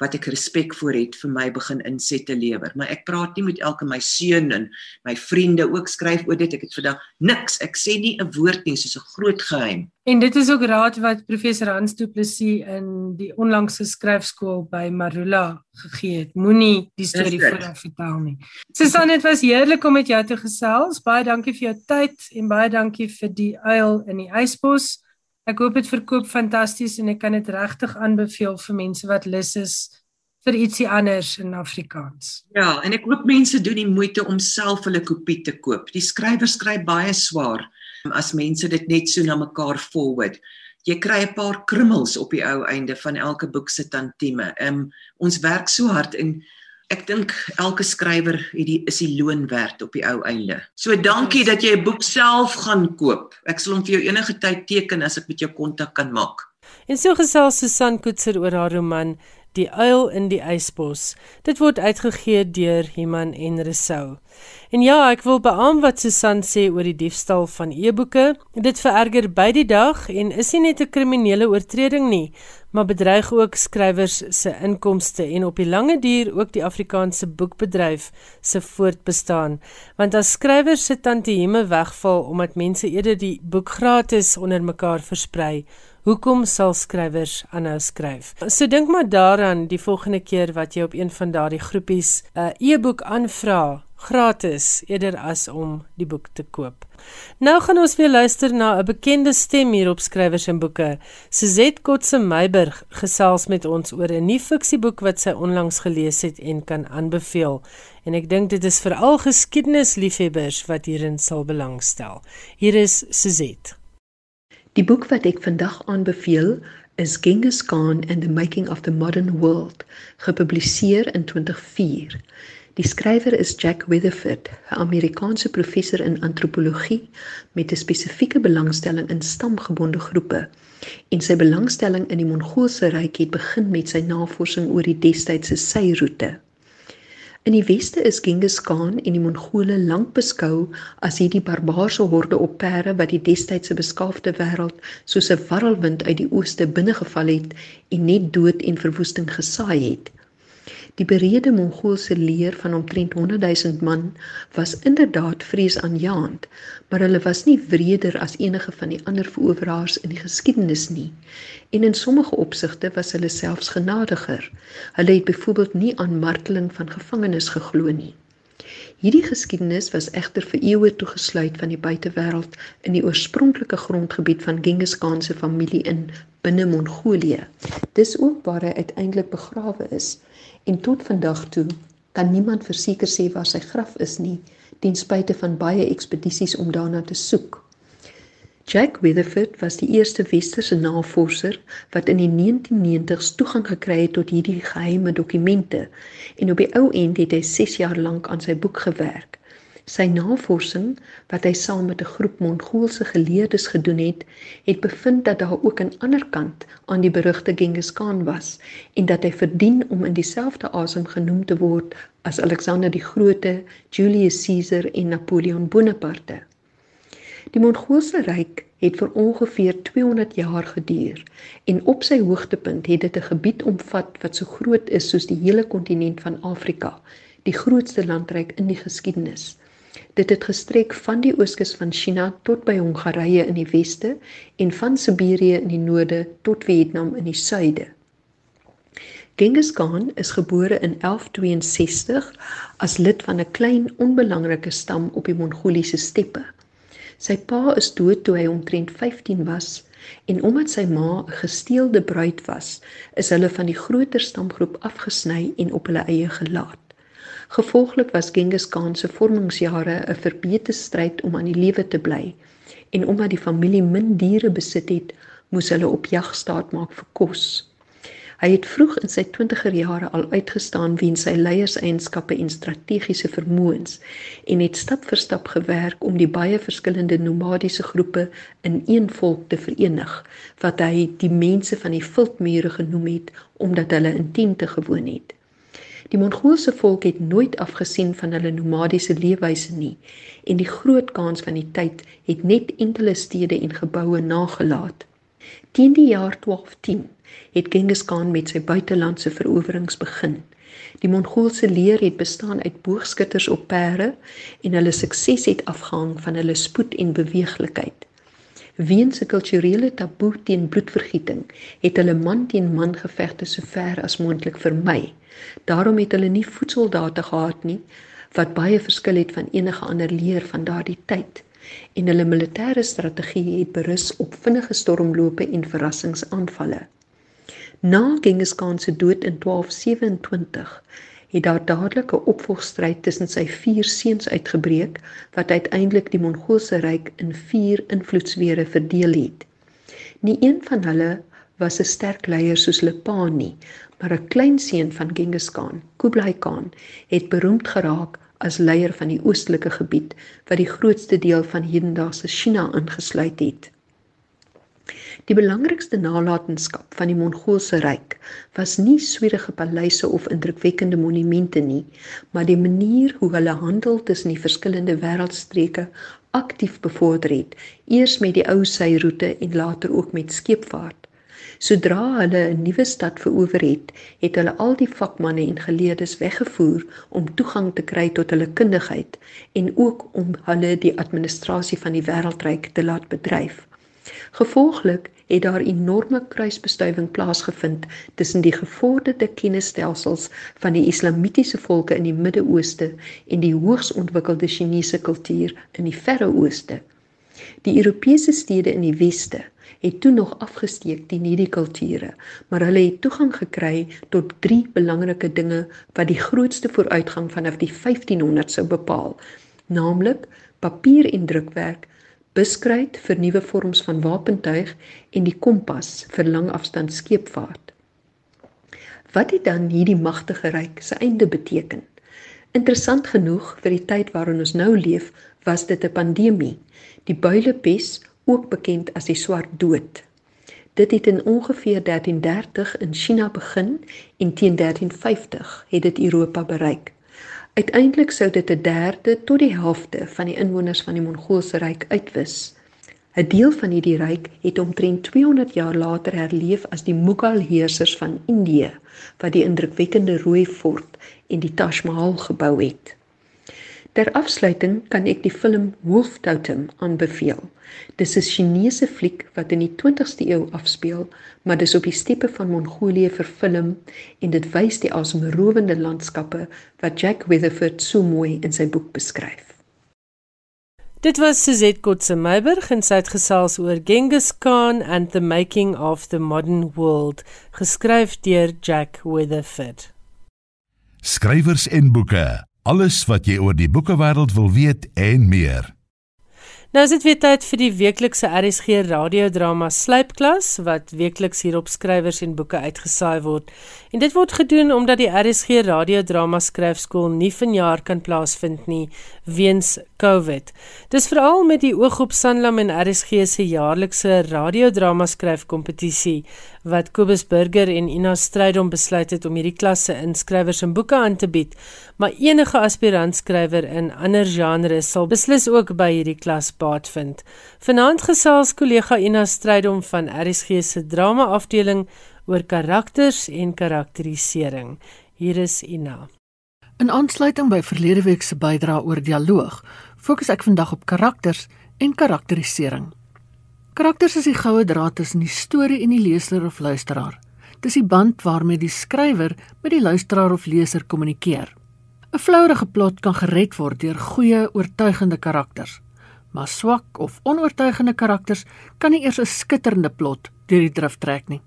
wat ek respek voor het vir my begin insette lewer. Maar ek praat nie met elke my seun en my vriende ook skryf oor dit. Ek het vandag niks. Ek sê nie 'n woord nie, soos 'n groot geheim. En dit is ook raad wat professor Hans Du Plessis in die onlangse skryfskool by Marula gegee het. Moenie die storie vooraf vertel nie. Susan, dit was heerlik om met jou te gesels. Baie dankie vir jou tyd en baie dankie vir die uil in die ysbos. Ek hoop dit verkoop fantasties en ek kan dit regtig aanbeveel vir mense wat lus is vir ietsie anders in Afrikaans. Ja, en ek hoop mense doen die moeite om self hulle kopie te koop. Die skrywer skryf baie swaar as mense dit net so na mekaar forward. Jy kry 'n paar krummels op die ou einde van elke boek se tantieme. Ehm um, ons werk so hard en ek dink elke skrywer het die is die loon werd op die ou einde. So dankie dat jy 'n boek self gaan koop. Ek sal hom vir jou enige tyd teken as ek met jou kontak kan maak. En so gesels Susan Koetser oor haar roman Die uil in die ysbos. Dit word uitgegee deur Iman en Resou. En ja, ek wil beamoen wat Susan sê oor die diefstal van e-boeke. Dit vererger by die dag en is nie net 'n kriminele oortreding nie, maar bedreig ook skrywers se inkomste en op die lange duur ook die Afrikaanse boekbedryf se voortbestaan. Want as skrywers se tantieme wegval omdat mense eerder die boek gratis onder mekaar versprei, Hoekom sal skrywers aanhou skryf? So dink maar daaraan die volgende keer wat jy op een van daardie groepies 'n uh, e-boek aanvra gratis eerder as om die boek te koop. Nou gaan ons weer luister na 'n bekende stem hier op skrywers en boeke. Suzette Kotse Meiburg gesels met ons oor 'n nuwe fiksieboek wat sy onlangs gelees het en kan aanbeveel. En ek dink dit is vir al geskiedenisliefhebbers wat hierin sal belangstel. Hier is Suzette. Die boek wat ek vandag aanbeveel is Genghis Khan and the Making of the Modern World, gepubliseer in 2004. Die skrywer is Jack Weatherford, 'n Amerikaanse professor in antropologie met 'n spesifieke belangstelling in stamgebonde groepe. En sy belangstelling in die Mongoolse ryk het begin met sy navorsing oor die destydse seiroete. In die weste is Genghis Khan en die Mongole lank beskou as hierdie barbaarse horde op perde wat die destydse beskaafde wêreld soos 'n warrelwind uit die ooste binnegeval het en net dood en verwoesting gesaai het. Die bereide Mongoolse leer van omtrent 100 000 man was inderdaad vreesaanjaend, maar hulle was nie wreder as enige van die ander veroweraars in die geskiedenis nie en in sommige opsigte was hulle selfs genadiger. Hulle het byvoorbeeld nie aan marteling van gevangenes geglo nie. Hierdie geskiedenis was egter vir eeue toegesluit van die buitewêreld in die oorspronklike grondgebied van Genghis Khan se familie in binne Mongolië. Dis ook waar hy uiteindelik begrawe is en tot vandag toe kan niemand verseker sê waar sy graf is nie, ten spyte van baie ekspedisies om daarna te soek. Jack Weatherford was die eerste westerse navorser wat in die 1990s toegang gekry het tot hierdie geheime dokumente en op die ou end het hy 6 jaar lank aan sy boek gewerk. Sy navorsing wat hy saam met 'n groep Mongoolse geleerdes gedoen het, het bevind dat daar ook 'n ander kant aan die berugte Genghis Khan was en dat hy verdien om in dieselfde asem genoem te word as Alexander die Grote, Julius Caesar en Napoleon Bonaparte. Die Mongoolse ryk het vir ongeveer 200 jaar geduur en op sy hoogtepunt het dit 'n gebied omvat wat so groot is soos die hele kontinent van Afrika, die grootste landryk in die geskiedenis. Dit het gestrek van die ooskus van China tot by Hongarye in die weste en van Siberië in die noorde tot Vietnam in die suide. Genghis Khan is gebore in 1162 as lid van 'n klein onbelangrike stam op die Mongoliese steppe. Sy pa is dood toe hy omtrent 15 was en omdat sy ma 'n gesteelde bruid was, is hulle van die groter stamgroep afgesny en op hulle eie gelaat. Gevolglik was Genghis Khan se vormingsjare 'n verbete stryd om aan die lewe te bly en omdat die familie min diere besit het, moes hulle op jag staat maak vir kos. Hy het vroeg in sy 20er jare al uitgestaan weens sy leierseienskappe en strategiese vermoëns en het stap vir stap gewerk om die baie verskillende nomadiese groepe in een volk te verenig wat hy die mense van die viltmure genoem het omdat hulle in tente gewoon het. Die Mongoolse volk het nooit afgesien van hulle nomadiese leefwyse nie en die groot kans van die tyd het net enkele stede en geboue nagelaat. Teen die jaar 1210 het Genghis Khan met sy buitelandse verowerings begin. Die Mongoolse leer het bestaan uit boogskutters op perde en hulle sukses het afgehang van hulle spoed en beweeglikheid. Weens 'n kulturele taboe teen bloedvergieting het hulle man teen man gevegte so ver as moontlik vermy. Daarom het hulle nie voetsoldate gehad nie wat baie verskil het van enige ander leer van daardie tyd. en hulle militêre strategie het berus op vinnige stormlope en verrassingsaanvalle. Na Genghis Khan se dood in 1227 het daar dadelik 'n opvolgstryd tussen sy vier seuns uitgebreek wat uiteindelik die Mongoolse ryk in vier invloedsfere verdeel het. Nie een van hulle was 'n sterk leier soos Lepan nie, maar 'n klein seun van Genghis Khan, Kublai Khan, het beroemd geraak as leier van die oostelike gebied wat die grootste deel van hedendaagse China ingesluit het. Die belangrikste nalatenskap van die Mongoolse ryk was nie swierige paleise of indrukwekkende monumente nie, maar die manier hoe hulle handel tussen die verskillende wêreldstreke aktief bevorder het, eers met die ou syroete en later ook met skeepvaart. Sodra hulle 'n nuwe stad verower het, het hulle al die vakmanne en geleerdes weggevoer om toegang te kry tot hulle kundigheid en ook om hulle die administrasie van die wêreldryk te laat bedryf. Gevolglik het daar enorme kruisbestuiving plaasgevind tussen die gevorderde kennisstelsels van die islamitiese volke in die Midde-Ooste en die hoogs ontwikkelde Chinese kultuur in die Verre Ooste. Die Europese stede in die Weste het toe nog afgesteek teen hierdie kulture, maar hulle het toegang gekry tot drie belangrike dinge wat die grootste vooruitgang vanaf die 1500 sou bepaal, naamlik papier en drukwerk, buskruit vir nuwe vorms van wapentuig en die kompas vir langafstand skeepvaart. Wat het dan hierdie magtige ryk se einde beteken? Interessant genoeg vir die tyd waarin ons nou leef, was dit 'n pandemie, die builepes, ook bekend as die swart dood. Dit het in ongeveer 1330 in China begin en teen 1350 het dit Europa bereik. Uiteindelik sou dit 'n derde tot die helfte van die inwoners van die Mongoolse ryk uitwis. 'n Deel van hierdie ryk het omtrent 200 jaar later herleef as die Mughal heersers van Indië wat die indrukwekkende rooi fort en die Taj Mahal gebou het. Ter afsluiting kan ek die film Wolf Totem aanbeveel. Dis 'n Chinese fliek wat in die 20ste eeu afspeel, maar dis op die steppe van Mongolië verfilm en dit wys die asemrowende landskappe wat Jack Weatherford so mooi in sy boek beskryf. Dit was Suzette Kotse Meiberg en sy het gesels oor Genghis Khan and the Making of the Modern World, geskryf deur Jack Weatherford. Skrywers en boeke Alles wat jy oor die boekewêreld wil weet en meer. Nou is dit weer tyd vir die weeklikse RSG radiodrama Slypklas wat weekliks hier op skrywers en boeke uitgesaai word. En dit word gedoen omdat die RSG radiodrama skryfskool nie vanjaar kan plaasvind nie weens COVID. Dis veral met die oog op Sanlam en RSG se jaarlikse radiodrama skryfkompetisie wat Kobus Burger en Ina Strydom besluit het om hierdie klasse in skrywers en boeke aan te bied, maar enige aspirant skrywer in ander genres sal beslis ook by hierdie klas baat vind. Vanaand gesels kollega Ina Strydom van RSG se drama afdeling oor karakters en karakterisering. Hier is Ina. In aansluiting by verlede week se bydrae oor dialoog, fokus ek vandag op karakters en karakterisering. Karakters is die goue draad tussen die storie en die leser of luisteraar. Dis die band waarmee die skrywer met die luisteraar of leser kommunikeer. 'n Vlouerige plot kan gered word deur goeie, oortuigende karakters, maar swak of onoortuigende karakters kan nie eers 'n skitterende plot deur die drif trek nie.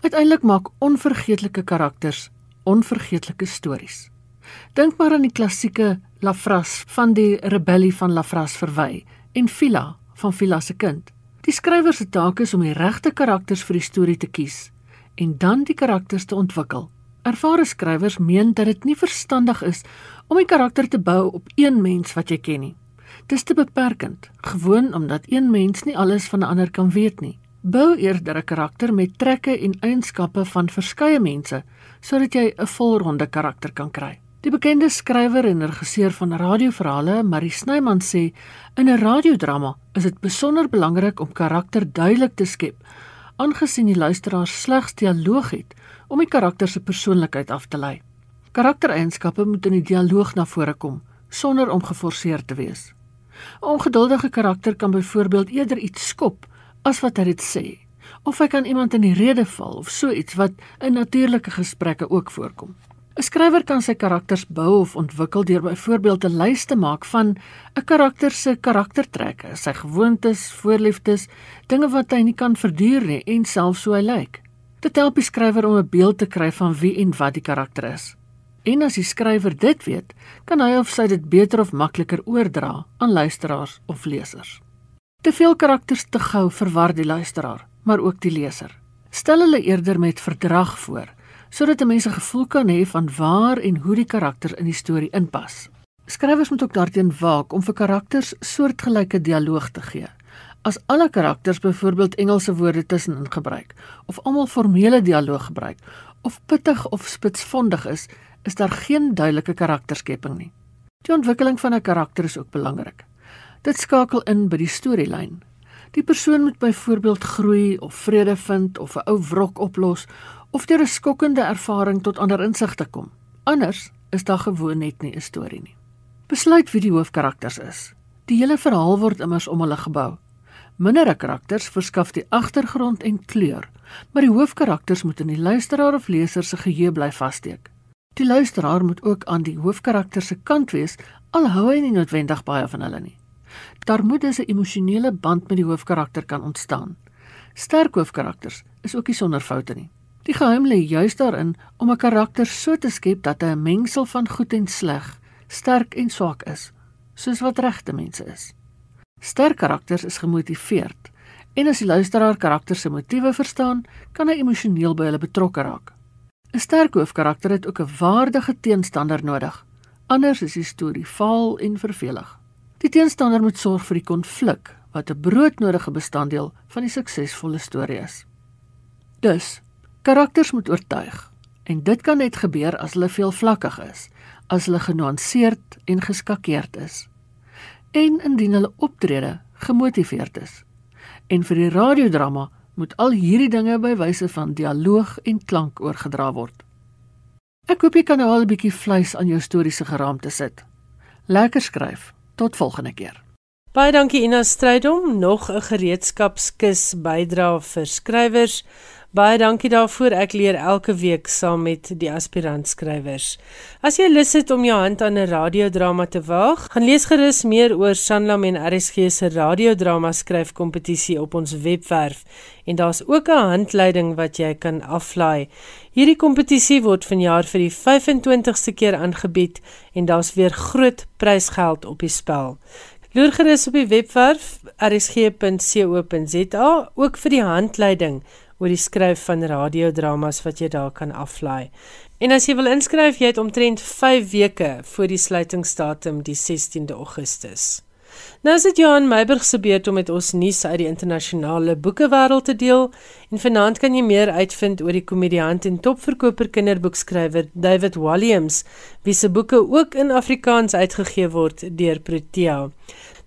Uiteindelik maak onvergeetlike karakters onvergeetlike stories. Dink maar aan die klassieke Lafras van die rebellie van Lafras verwy en Phila van Phila se kind. Die skrywer se taak is om die regte karakters vir die storie te kies en dan die karakters te ontwikkel. Ervare skrywers meen dat dit nie verstandig is om 'n karakter te bou op een mens wat jy ken nie. Dis te beperkend, gewoon omdat een mens nie alles van 'n ander kan weet nie. Bou eerder 'n karakter met trekke en eienskappe van verskeie mense sodat jy 'n volronde karakter kan kry. Die bekende skrywer en regisseur van radioverhale, Marie Snyman sê, in 'n radiodrama is dit besonder belangrik om karakter duidelik te skep, aangesien die luisteraar slegs dialoog het om die karakter se persoonlikheid af te lei. Karaktereienskappe moet in die dialoog na vore kom sonder om geforseer te wees. 'n Ongeduldige karakter kan byvoorbeeld eerder iets skop as wat hy dit sê, of hy kan iemand in die rede val of so iets wat in natuurlike gesprekke ook voorkom. 'n Skrywer kan sy karakters bou of ontwikkel deur byvoorbeeld 'n lys te maak van 'n karakter se karaktertrekke, sy gewoontes, voorliefdes, dinge wat hy nie kan verduur nie en selfs hoe hy lyk. Dit help die skrywer om 'n beeld te kry van wie en wat die karakter is. En as die skrywer dit weet, kan hy of sy dit beter of makliker oordra aan luisteraars of lesers. Te veel karakters te gou verwar die luisteraar, maar ook die leser. Stel hulle eerder met verdrag voor sodat 'n mens 'n gevoel kan hê van waar en hoe die karakter in die storie inpas. Skrywers moet ook daarteen waak om vir karakters soortgelyke dialoog te gee. As alle karakters byvoorbeeld Engelse woorde tussenin gebruik of almal formele dialoog gebruik of pittig of spitsvondig is, is daar geen duidelike karakterskepping nie. Die ontwikkeling van 'n karakter is ook belangrik. Dit skakel in by die storielyn. Die persoon moet byvoorbeeld groei of vrede vind of 'n ou wrok oplos of deur 'n skokkende ervaring tot ander insigte kom. Anders is daar gewoon net nie 'n storie nie. Besluit wie die hoofkarakters is. Die hele verhaal word immers om hulle gebou. Mindere karakters verskaf die agtergrond en kleur, maar die hoofkarakters moet in die luisteraar of leser se geheue bly vassteek. Die luisteraar moet ook aan die hoofkarakter se kant wees, al hou hy nie noodwendig baie van hulle nie. Daar moet dus 'n emosionele band met die hoofkarakter kan ontstaan. Sterk hoofkarakters is ook nie sonder foute nie. Die geheim lê juis daarin om 'n karakter so te skep dat hy 'n mengsel van goed en sleg, sterk en swak is, soos wat regte mense is. Sterk karakters is gemotiveerd en as die luisteraar karakter se motiewe verstaan, kan hy emosioneel by hulle betrokke raak. 'n Sterk hoofkarakter het ook 'n waardige teenstander nodig, anders is die storie vaal en vervelig. Die teenstander moet sorg vir die konflik wat 'n broodnodige bestanddeel van die suksesvolle storie is. Dus Karakters moet oortuig en dit kan net gebeur as hulle veelvlakkig is, as hulle genuanceerd en geskakeerd is. En indien hulle optrede gemotiveerd is. En vir die radiodrama moet al hierdie dinge by wyse van dialoog en klank oorgedra word. Ek hoop jy kan nou al 'n bietjie vleis aan jou storie se geraamte sit. Lekker skryf. Tot volgende keer. Baie dankie Ina Strydom, nog 'n gereedskapskis bydra vir skrywers. Baie dankie daarvoor. Ek leer elke week saam met die aspirantskrywers. As jy lus het om jou hand aan 'n radiodrama te waag, gaan lees gerus meer oor Sanlam en RSG se radiodrama skryfkompetisie op ons webwerf en daar's ook 'n handleiding wat jy kan aflaai. Hierdie kompetisie word vanjaar vir die 25ste keer aangebied en daar's weer groot prysgeld op die spel. Loer gerus op die webwerf rsg.co.za ook vir die handleiding oor die skryf van radiodramas wat jy daar kan aflaai. En as jy wil inskryf, jy het omtrent 5 weke voor die sluitingsdatum die 16de Augustus. Nou is dit Johan Meiburg se beurt om met ons nuus uit die internasionale boekewêreld te deel. En vanaand kan jy meer uitvind oor die komediant en topverkoper kinderboekskrywer David Walliams, wie se boeke ook in Afrikaans uitgegee word deur Protea.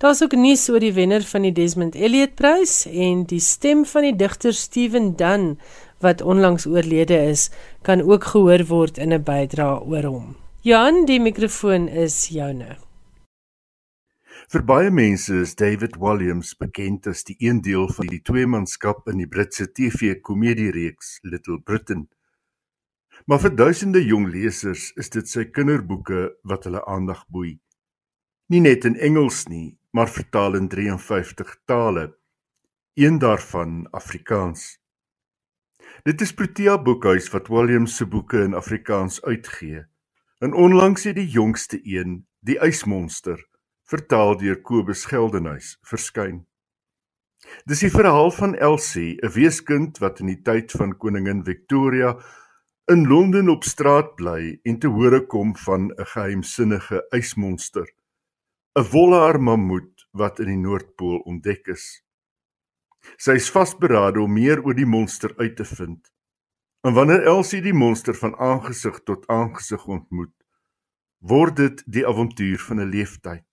Daar's ook nuus oor die wenner van die Desmond Elliot Prys en die stem van die digter Steven Dunn wat onlangs oorlede is, kan ook gehoor word in 'n bydra oor hom. Jan, die mikrofoon is joune. Vir baie mense is David Williams bekend as die een deel van die tweemanskap in die Britse TV-komediereeks Little Britain. Maar vir duisende jong lesers is dit sy kinderboeke wat hulle aandag boei. Nie net in Engels nie, maar vertaal in 53 tale, een daarvan Afrikaans. Dit is Protea Boekhuis wat Williams se boeke in Afrikaans uitgee. En onlangs het die jongste een, Die Ysmonster, vertaal deur Kobus Geldenhuys, verskyn. Dis die verhaal van Elsie, 'n weeskind wat in die tyd van koningin Victoria in Londen op straat bly en te hore kom van 'n geheimsinnige ysmonster. 'n Wollaar mammoet wat in die Noordpool ontdek is. Sy is vasberade om meer oor die monster uit te vind. En wanneer Elsie die monster van aangesig tot aangesig ontmoet, word dit die avontuur van 'n leeftyd.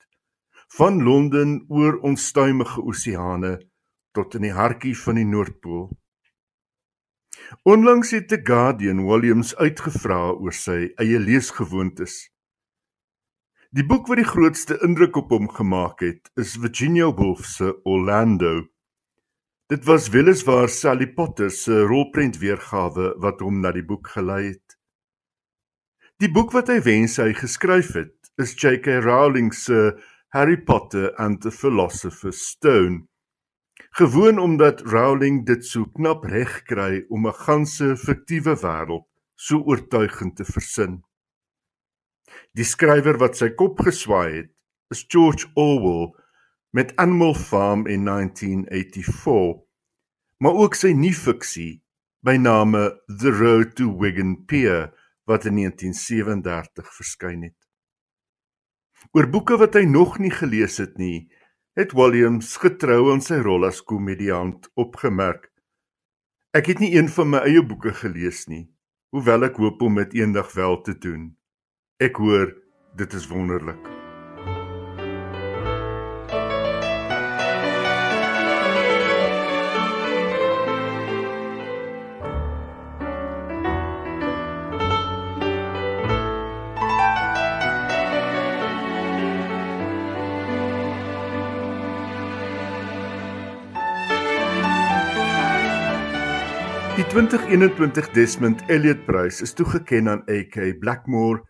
Van Londen oor onstuimige oseane tot in die hartjie van die Noordpool. Onlangs het The Guardian Williams uitgevra oor sy eie leesgewoontes. Die boek wat die grootste indruk op hom gemaak het, is Virginia Woolf se Orlando. Dit was weliswaar Sally Potter se rolprent weergawe wat hom na die boek gelei het. Die boek wat hy wens hy geskryf het, is J.K. Rowling se Harry Potter and the Philosopher's Stone. Gewoon omdat Rowling dit so knap reg kry om 'n ganse fiktiewe wêreld so oortuigend te versin. Die skrywer wat sy kop geswaai het, is George Orwell met Animal Farm in 1984, maar ook sy nuwe fiksie by name The Road to Wigan Pier wat in 1937 verskyn het. Oor boeke wat hy nog nie gelees het nie, het Williams getrou aan sy rol as komediant opgemerk. Ek het nie een van my eie boeke gelees nie, hoewel ek hoop om dit eendag wel te doen. Ek hoor dit is wonderlik. 2021 Desmond Elliot Prys is toegekend aan AK Blackmore,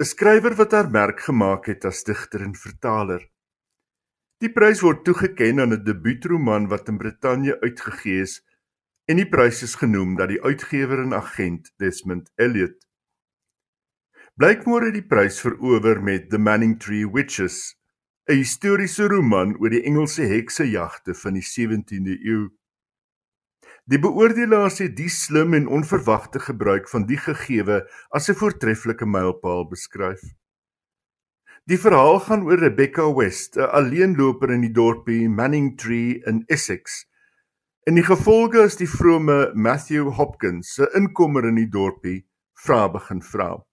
'n skrywer wat haar merk gemaak het as digter en vertaler. Die prys word toegekend aan 'n debuutroman wat in Brittanje uitgegee is en die prys is genoem dat die uitgewer en agent Desmond Elliot. Blackmore het die prys verower met The Manningtree Witches, 'n historiese roman oor die Engelse heksejagte van die 17de eeu. Die beoordelaars het die slim en onverwagte gebruik van die gegewe as 'n voortreffelike mylpaal beskryf. Die verhaal gaan oor Rebecca West, 'n alleenloper in die dorpie Manningtree in Essex. En die gevolge is die vrome Matthew Hopkins, 'n inkomer in die dorpie, vra begin vra.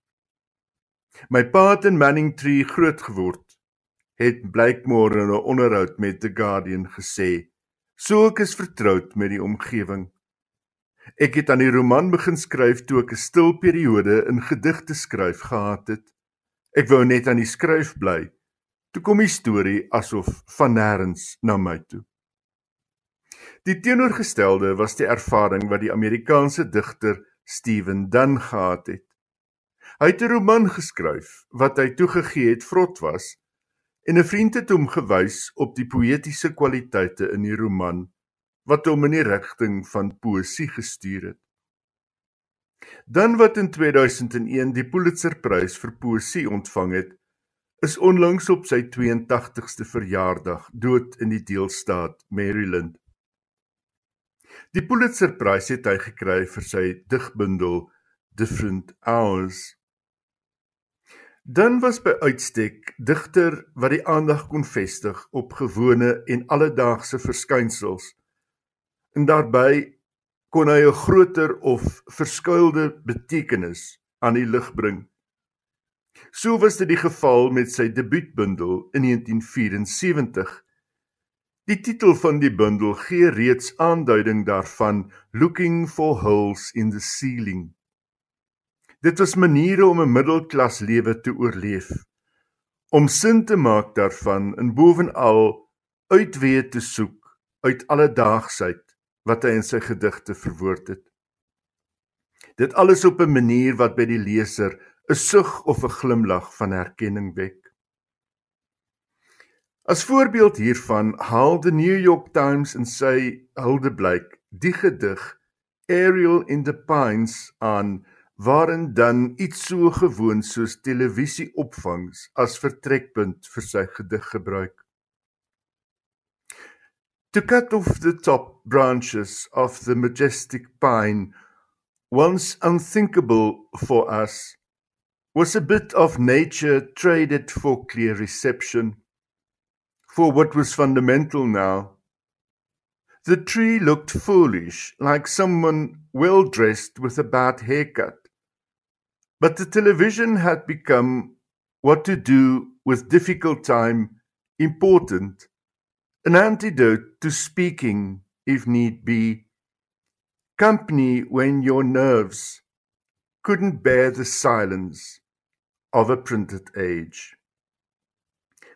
My pa het in Manningtree groot geword, het Blakemore in 'n onderhoud met The Guardian gesê. So ek is vertroud met die omgewing. Ek het aan die roman begin skryf toe ek 'n stil periode in gedigte skryf gehad het. Ek wou net aan die skryf bly. Toe kom die storie asof van nêrens na my toe. Die teenoorgestelde was die ervaring wat die Amerikaanse digter Stephen Dunn gehad het. Hy het 'n roman geskryf wat hy toegegee het vrot was en 'n vriend het hom gewys op die poëtiese kwaliteite in die roman wat hom in die rigting van poësie gestuur het. Dan wat in 2001 die Pulitzerprys vir poësie ontvang het, is onlangs op sy 82ste verjaardag dood in die deelstaat Maryland. Die Pulitzerprys het hy gekry vir sy digbundel Different Hours. Dan was by uitstek digter wat die aandag kon vestig op gewone en alledaagse verskynsels. En daarbey kon hy 'n groter of verskuilde betekenis aan die lig bring. So was dit die geval met sy debuutbundel in 1974. Die titel van die bundel gee reeds aanduiding daarvan Looking for Holes in the Ceiling. Dit was maniere om 'n middelklas lewe te oorleef. Om sin te maak daarvan en bovenal uitweë te soek uit alledaagsheid wat hy in sy gedigte verwoord het. Dit alles op 'n manier wat by die leser 'n sug of 'n glimlag van herkenning wek. As voorbeeld hiervan haal die New York Times in sy huldeblyk die gedig Ariel in the Pines aan waarin dan iets so gewoon soos televisieopvangs as vertrekpunt vir sy gedig gebruik. To cut off the top branches of the majestic pine, once unthinkable for us, was a bit of nature traded for clear reception, for what was fundamental now. The tree looked foolish, like someone well dressed with a bad haircut. But the television had become what to do with difficult time important, an antidote to speaking if need be, company when your nerves couldn't bear the silence of a printed age.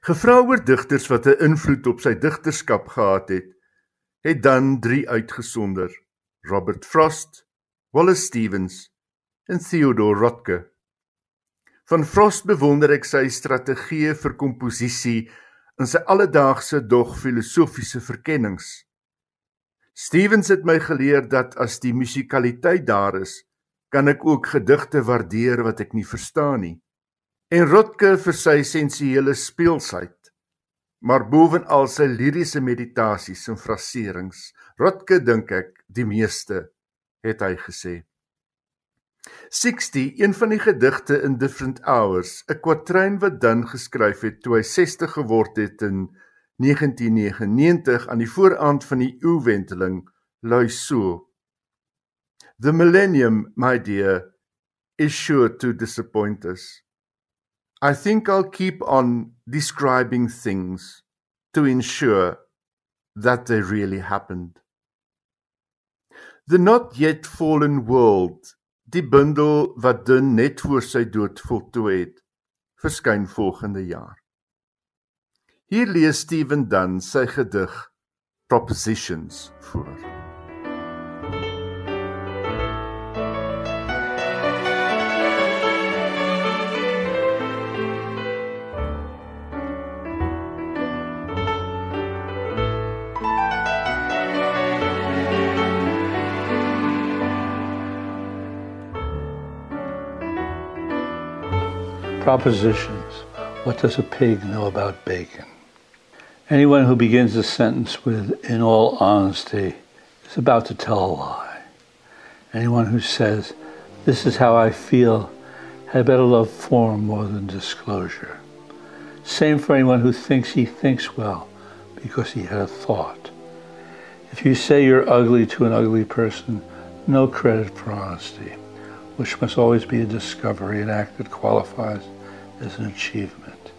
Gevra oor digters wat 'n invloed op sy digterskap gehad het, het dan 3 uitgesonder: Robert Frost, Wallace Stevens en Theodore Rotke. Van Frost bewonder ek sy strategieë vir komposisie in sy alledaagse dog filosofiese verkennings. Stevens het my geleer dat as die musikaliteit daar is, kan ek ook gedigte waardeer wat ek nie verstaan nie. En Rotke vir sy sensuele speelsheid, maar bovenal sy liriese meditasies en fraserings. Rotke dink ek die meeste het hy gesê. 60, een van die gedigte in Different Hours, 'n kwatryn wat Dan geskryf het toe hy 60 geword het in 1999 aan die vooraand van die eeuwenteling, lui so: The millennium, my dear, is sure to disappoint us. I think I'll keep on describing things to ensure that they really happened. The not yet fallen world Die bundel wat Dun net voor sy dood voltooi het, verskyn volgende jaar. Hier lees Steven Dunn sy gedig Propositions voor. Propositions. What does a pig know about bacon? Anyone who begins a sentence with, in all honesty, is about to tell a lie. Anyone who says, this is how I feel, had better love form more than disclosure. Same for anyone who thinks he thinks well because he had a thought. If you say you're ugly to an ugly person, no credit for honesty, which must always be a discovery, an act that qualifies as an achievement.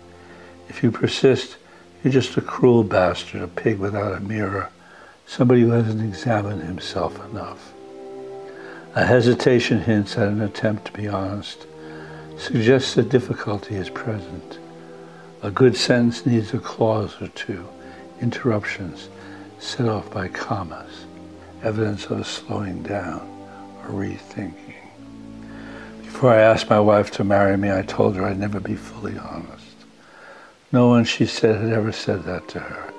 If you persist, you're just a cruel bastard, a pig without a mirror, somebody who hasn't examined himself enough. A hesitation hints at an attempt to be honest, suggests that difficulty is present. A good sentence needs a clause or two, interruptions set off by commas, evidence of a slowing down or rethinking. Before I asked my wife to marry me, I told her I'd never be fully honest. No one, she said, had ever said that to her.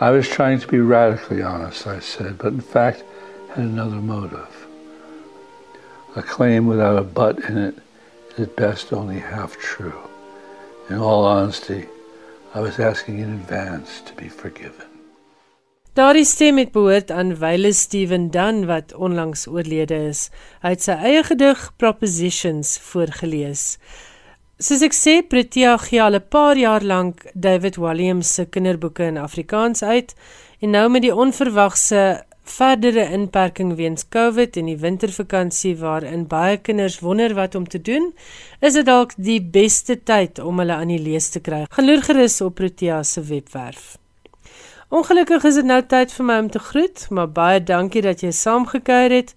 I was trying to be radically honest, I said, but in fact had another motive. A claim without a but in it is at best only half true. In all honesty, I was asking in advance to be forgiven. Daardie stem het behoort aan Wyle Steven Dunn wat onlangs oorlede is. Hy het sy eie gedig Propositions voorgeles. Soos ek sê, Protea gee al 'n paar jaar lank David Walliams se kinderboeke in Afrikaans uit en nou met die onverwagse verdere inperking weens COVID en die wintervakansie waarin baie kinders wonder wat om te doen, is dit dalk die beste tyd om hulle aan die lees te kry. Geloer gerus op Protea se webwerf. Ongelukkig is dit nou tyd vir my om te groet, maar baie dankie dat jy saamgekuier het.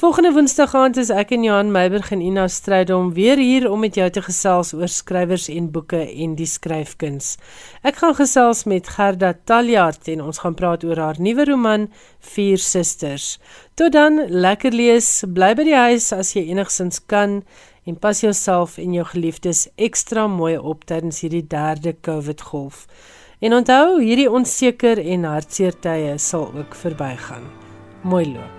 Volgende Woensdag aand is ek en Johan Meiburg en Ina Strydom weer hier om met jou te gesels oor skrywers en boeke en die skryfkuns. Ek gaan gesels met Gerda Taljaard en ons gaan praat oor haar nuwe roman Vier Susters. Tot dan, lekker lees, bly by die huis as jy enigsins kan en pas jouself en jou geliefdes ekstra mooi op tydens hierdie derde COVID golf. En onthou, hierdie onseker en hartseer tye sal ook verbygaan. Mooi loop.